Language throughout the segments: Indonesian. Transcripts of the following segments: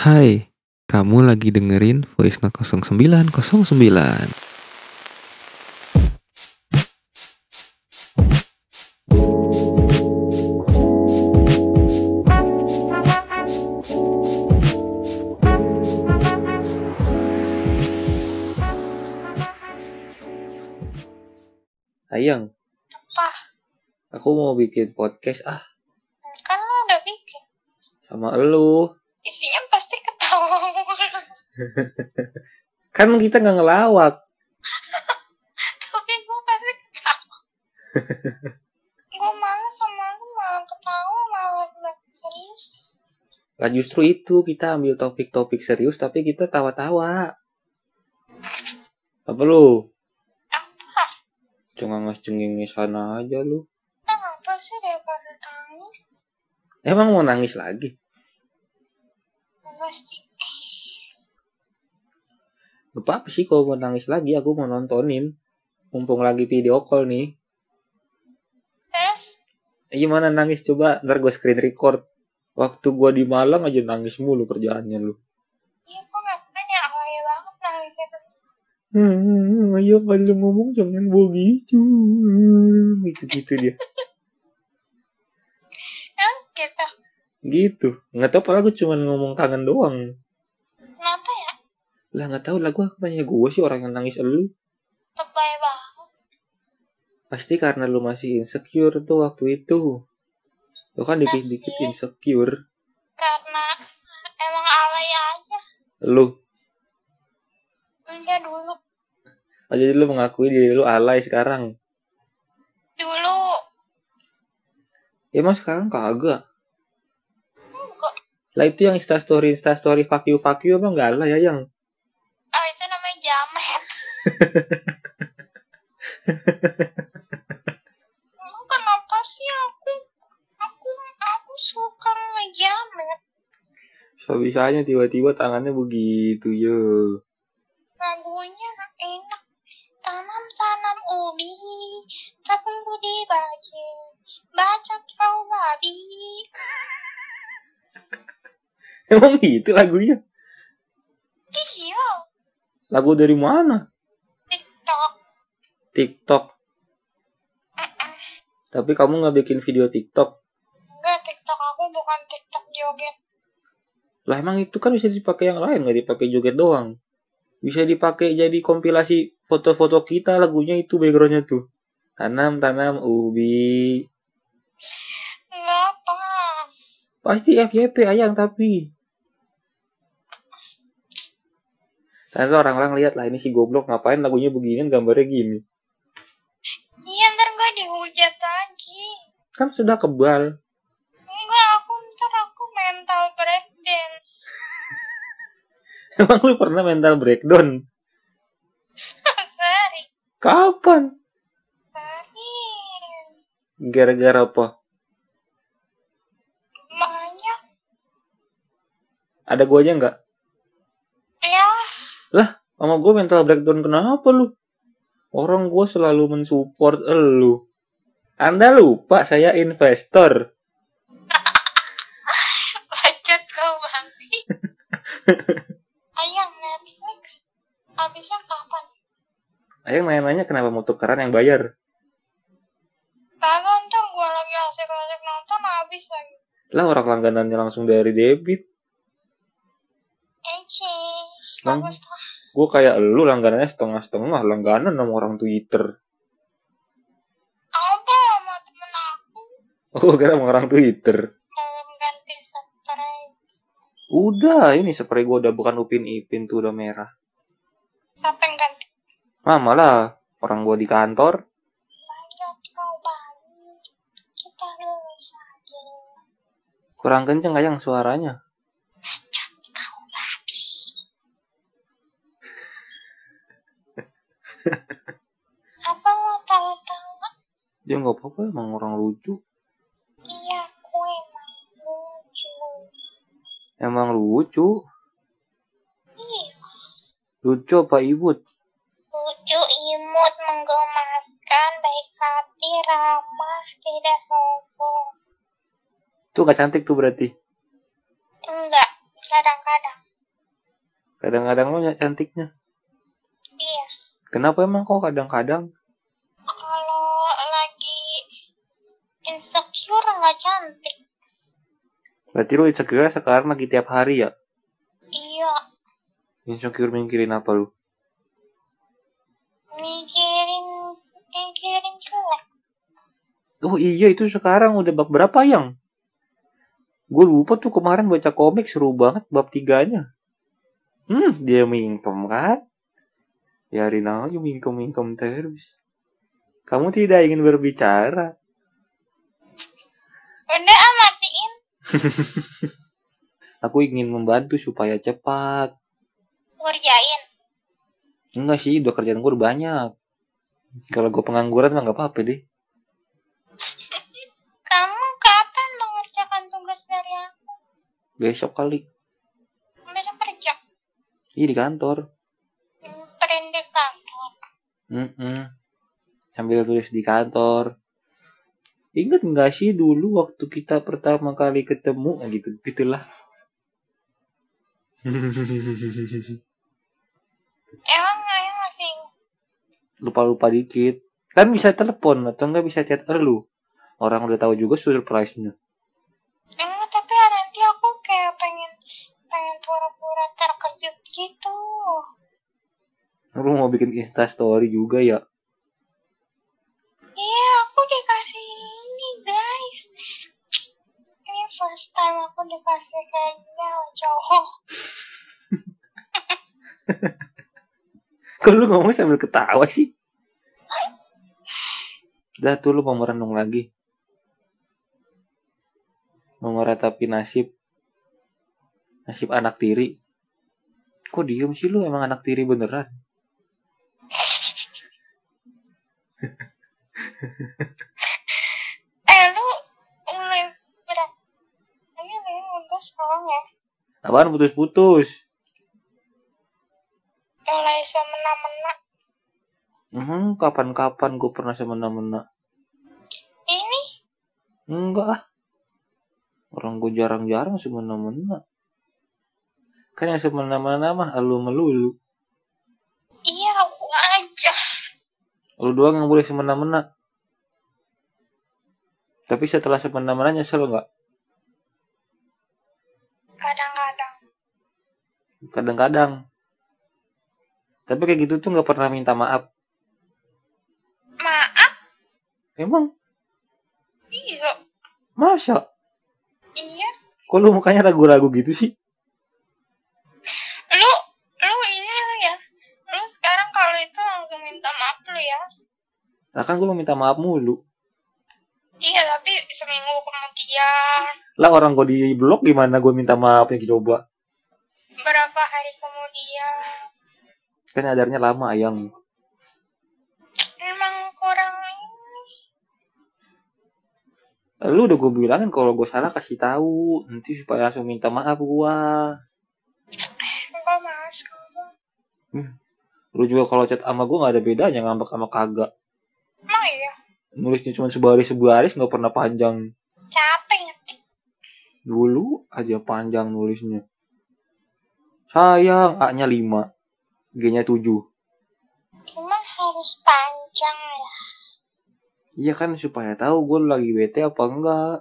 Hai, kamu lagi dengerin Voice Note 0909. Ayang, Apa? aku mau bikin podcast ah Kan lo udah bikin. sama elu. Isinya. Kan kita nggak ngelawak. Tapi gue pasti ketawa. gue malas sama lu malah ketawa malah gak serius. Lah justru itu kita ambil topik-topik serius tapi kita tawa-tawa. Apa lu? Apa? Cuma ngas-cengengnya sana aja lu. Kenapa sih daripada nangis? Emang mau nangis lagi? Enggak sih. Gak apa-apa sih kalau mau nangis lagi aku mau nontonin. Mumpung lagi video call nih. Terus? Eh, gimana nangis coba ntar gue screen record. Waktu gua di Malang aja nangis mulu kerjaannya lu. Iya gue ya alay banget nangis itu. Hmm, ayo kalau ngomong jangan begitu. Gitu-gitu dia. Ya gitu. Gitu. Nggak tahu padahal gue cuma ngomong kangen doang. Lah nggak tahu lah gue nanya gue sih orang yang nangis elu. Lebay banget. Pasti karena lu masih insecure tuh waktu itu. Lu kan dikit-dikit Masih. insecure. Karena emang alay aja. Lu. Enggak dulu. Oh, jadi lu mengakui diri lu alay sekarang. Dulu. Ya emang sekarang kagak. Enggak. Lah itu yang instastory instastory fuck you fuck you emang gak alay ya yang. Kenapa sih aku aku aku suka ngejamet So bisanya tiba-tiba tangannya begitu yo. lagunya enak tanam tanam ubi tapung budi baji baca kau babi Emang gitu lagunya? iya Lagu dari mana? Tiktok. Mm-mm. Tapi kamu nggak bikin video TikTok. enggak tiktok aku bukan tiktok joget Lah emang itu kan bisa dipakai yang lain, nggak dipakai joget doang. Bisa dipakai jadi kompilasi foto-foto kita lagunya itu backgroundnya tuh. Tanam tanam ubi. nggak pas Pasti FYP ayang tapi. Nanti orang-orang lihat lah ini si goblok ngapain lagunya begini gambarnya gini. Kan sudah kebal. enggak aku ntar aku mental breakdance Emang lu pernah mental breakdown? Seri Kapan? Seri Gara-gara apa? Banyak Ada guanya nggak? Ya Sama gue mental breakdown kenapa lu? Orang gue selalu mensupport elu. Anda lupa saya investor. Bacot kau babi Ayang Netflix Habisnya kapan? Ayang nanya-nanya kenapa mau tukeran yang bayar. Kagak ntar gue lagi asik-asik nonton habis lagi Lah orang langganannya langsung dari debit. Eci Bagus lah Gue kayak lu langganannya setengah-setengah. Langganan sama orang Twitter. Apa sama temen aku Oh, kira orang Twitter. Belum ganti spray Udah, ini spray gue udah bukan Upin Ipin tuh udah merah. Siapa yang ganti? Mama lah, orang gue di kantor. Bacot kau babi Kita lulus aja Kurang kenceng ayang suaranya. Bacot kau babi Apa tahu-tahu Dia nggak apa-apa emang orang lucu. Emang lucu. Iya, Lucu apa ibut? lucu, imut, menggemaskan, baik hati, ramah, tidak sombong. Tuh gak cantik tuh berarti. Enggak, Kadang-kadang. Kadang-kadang lo cantiknya. Iya. Kenapa emang kok kadang-kadang? Kalau lagi insecure nggak cantik. Berarti lo insecure sekarang lagi tiap hari ya? Iya. Insecure mikirin apa lu? Mikirin, mikirin jelek. Oh iya itu sekarang udah bab berapa yang? Gue lupa tuh kemarin baca komik seru banget bab tiganya. Hmm, dia mingkem kan? Biarin aja mingkem-mingkem terus. Kamu tidak ingin berbicara. Udah ah. Aku ingin membantu supaya cepat. Ngerjain. Enggak sih, udah kerjaan gue udah banyak. Kalau gue pengangguran mah nggak apa-apa deh. Kamu kapan mengerjakan tugas dari aku? Besok kali. Besok kerja. Iya di kantor. Hmm, Print di kantor. Mm-mm. Sambil tulis di kantor. Ingat nggak sih dulu waktu kita pertama kali ketemu Nah, gitu gitulah. Emang ayah masih? Lupa-lupa dikit. Kan bisa telepon atau nggak bisa chat lu. Orang udah tahu juga surprise-nya. Enggak, tapi ya nanti aku kayak pengen pengen pura-pura terkejut gitu. Lu mau bikin Insta story juga ya? Iya, aku dikasih ini, guys. Ini first time aku dikasih kayak gini sama cowok. Kok lu ngomong sambil ketawa sih? Udah tuh lu mau merenung lagi. Mau meratapi nasib. Nasib anak tiri. Kok diem sih lu emang anak tiri beneran? Eh, lu mulai berat. Ini nih, untuk sekarang ya. Apaan putus-putus? Mulai semena-mena. Hmm, kapan-kapan gue pernah semena-mena. Ini, Enggak. Orang gue jarang-jarang semena-mena. Kan yang semena-mena mah elu melulu. iya aku aja. Lu doang yang boleh semena-mena. Tapi setelah semena-mena nyesel nggak? Kadang-kadang. Tapi kayak gitu tuh nggak pernah minta maaf. Maaf, Emang? iya. Masa? Iya. Kok lu mukanya ragu-ragu gitu sih? Lu, lu ini lu ya. Lu sekarang kalau itu langsung minta maaf lu ya. Nah kan gue mau minta maaf mulu. Iya, tapi seminggu kemudian, Lah orang gue di blok gimana gue minta maafnya coba? Berapa hari kemudian, Kan adarnya lama ayang. emang kurang ini. Lu udah gue bilangin kalau gue salah kasih tahu nanti supaya langsung minta maaf gua. Enggak mas, kamu. Lu juga kalau chat sama gue nggak ada bedanya ngambek sama kagak. Emang iya, Nulisnya cuma sebaris sebaris nggak pernah panjang. capek ngetik. Dulu aja panjang nulisnya. Sayang, A-nya 5. G-nya 7. Cuma harus panjang ya. Iya kan supaya tahu gue lagi bete apa enggak.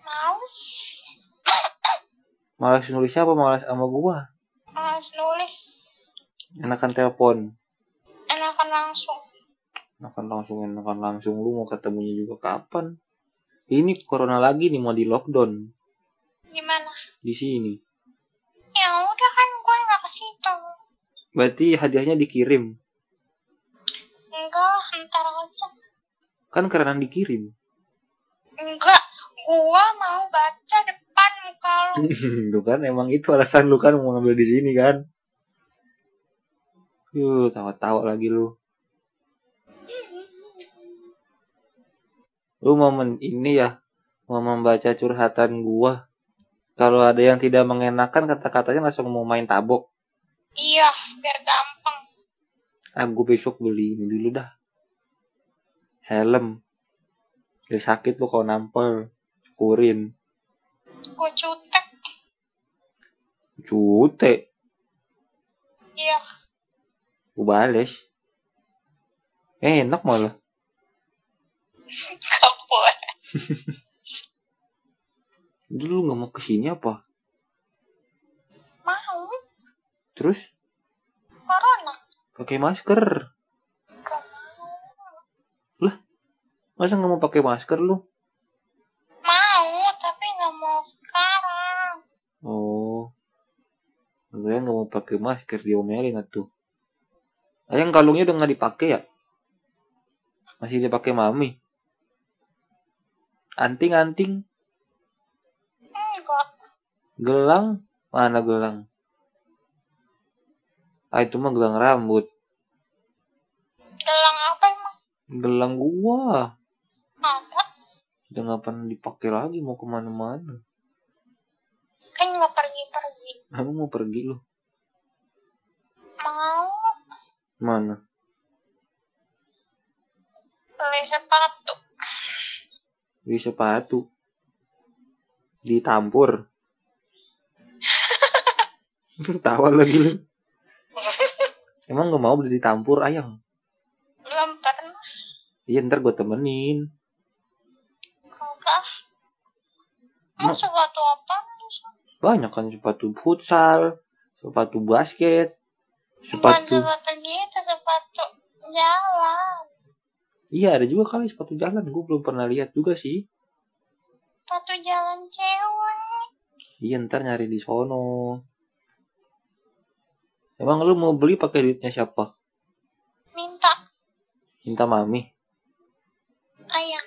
Males, Malas nulisnya apa malas sama gua? males nulis. Enakan telepon. Enakan langsung. Enakan langsung, enakan langsung. Lu mau ketemunya juga kapan? Ini corona lagi nih mau di lockdown Gimana? di sini. Ya udah kan gue nggak ke situ. Berarti hadiahnya dikirim. Enggak, ntar aja. Kan kerenan dikirim. Enggak, gua mau baca depan muka lu. Tuh kan emang itu alasan lu kan mau ngambil di sini kan. Yuh, tawa-tawa lagi lu. Lu mau men ini ya, mau membaca curhatan gua. Kalau ada yang tidak mengenakan kata-katanya langsung mau main tabok. Iya, biar gampang. Ah, besok beli ini dulu dah. Helm. Biar sakit lu kalau nampol. Kurin. Gue cutek. Cute. Iya. Gue bales. Enak malah. Gak boleh. Dulu lu gak mau ke sini apa? Terus Corona. pakai masker. Gak mau. Masa nggak mau pakai masker lu? Mau, tapi gak mau sekarang. Oh. Gue nggak mau pakai masker diomelin atuh. Ayang kalungnya udah nggak dipakai ya? Masih dipakai mami. Anting-anting, Enggak. gelang, mana gelang? Ah itu mah gelang rambut. Gelang apa emang? Gelang gua. Ada. Udah nggak pernah dipakai lagi mau ke mana-mana. Kan gak pergi-pergi. Kamu mau pergi lu? Mau Mana? beli sepatu. Beli sepatu. Ditampur. Tawa lagi lu. Emang gak mau beli ditampur ayang? Belum pernah. Iya ntar gue temenin. Kagak. Mau Ma- sepatu apa? Banyak kan sepatu futsal, sepatu basket, Bukan sepatu. sepatu gitu, sepatu jalan. Iya ada juga kali sepatu jalan. Gue belum pernah lihat juga sih. Sepatu jalan cewek. Iya ntar nyari di sono. Emang lu mau beli pakai duitnya siapa? Minta Minta mami, ayam.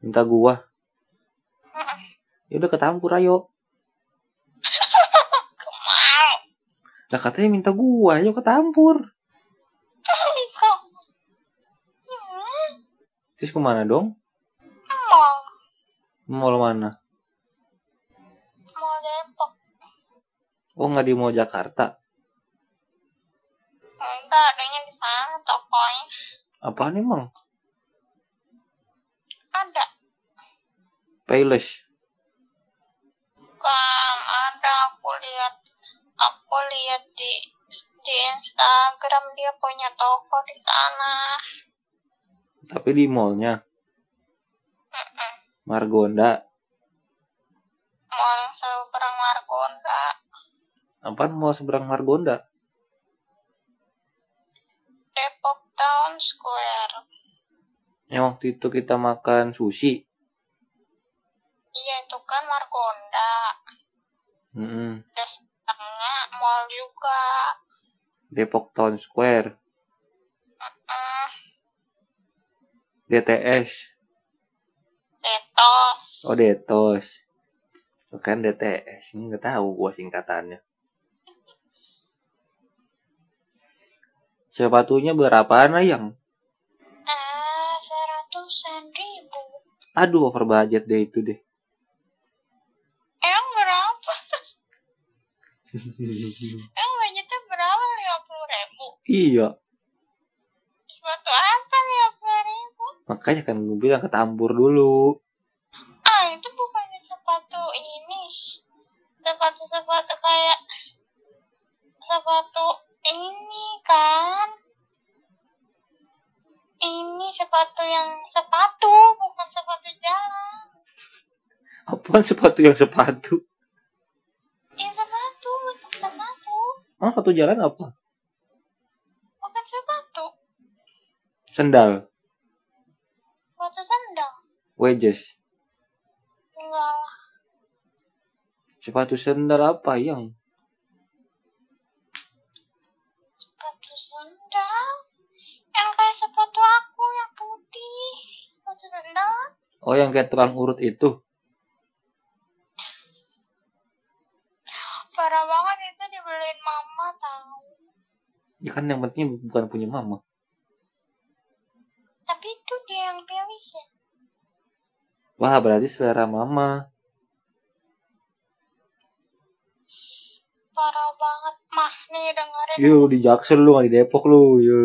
minta gua. Mm-mm. Ya udah ketampur ayo. Mau. Lah katanya minta gua, ayo ketampur. Terus ke mana dong? Mau. Mall mana? Mau Depok. Oh nggak di Mall Jakarta. Enggak, adanya di sana tokonya. Apaan emang? Ada. Payless. Kan ada aku lihat aku lihat di di Instagram dia punya toko di sana. Tapi di mallnya. Margonda. Mall seberang Margonda. Apaan mall seberang Margonda? Depok Town Square. Yang waktu itu kita makan sushi. Iya itu kan Margonda. Mm-mm. Terus tengah mall juga. Depok Town Square. Mm, DTS. Detos. Oh Detos. Bukan DTS. Ini nggak tahu gua singkatannya. Sepatunya berapaan ayang? Eh, seratusan ribu. Aduh over budget deh itu deh. Emang berapa? Emang budgetnya berapa? 50 ribu. iya. Sepatu apa 50 ribu? Makanya kan gue bilang ketampur dulu. Apaan sepatu yang sepatu? Ini sepatu, bentuk sepatu. Ah, sepatu jalan apa? Bukan sepatu, Sendal. sepatu sandal. Wedges. Enggak. Sepatu sendal apa yang? sepatu sandal. Yang kayak sepatu aku yang putih. Sepatu sandal. Oh yang kayak tukang urut itu. Parah banget itu dibeliin mama tahu. Ya kan yang penting bukan punya mama. Tapi itu dia yang pilihin. Wah berarti selera mama. Parah banget mah nih dengerin. Yo di Jaksel lu nggak di Depok lu. Yo.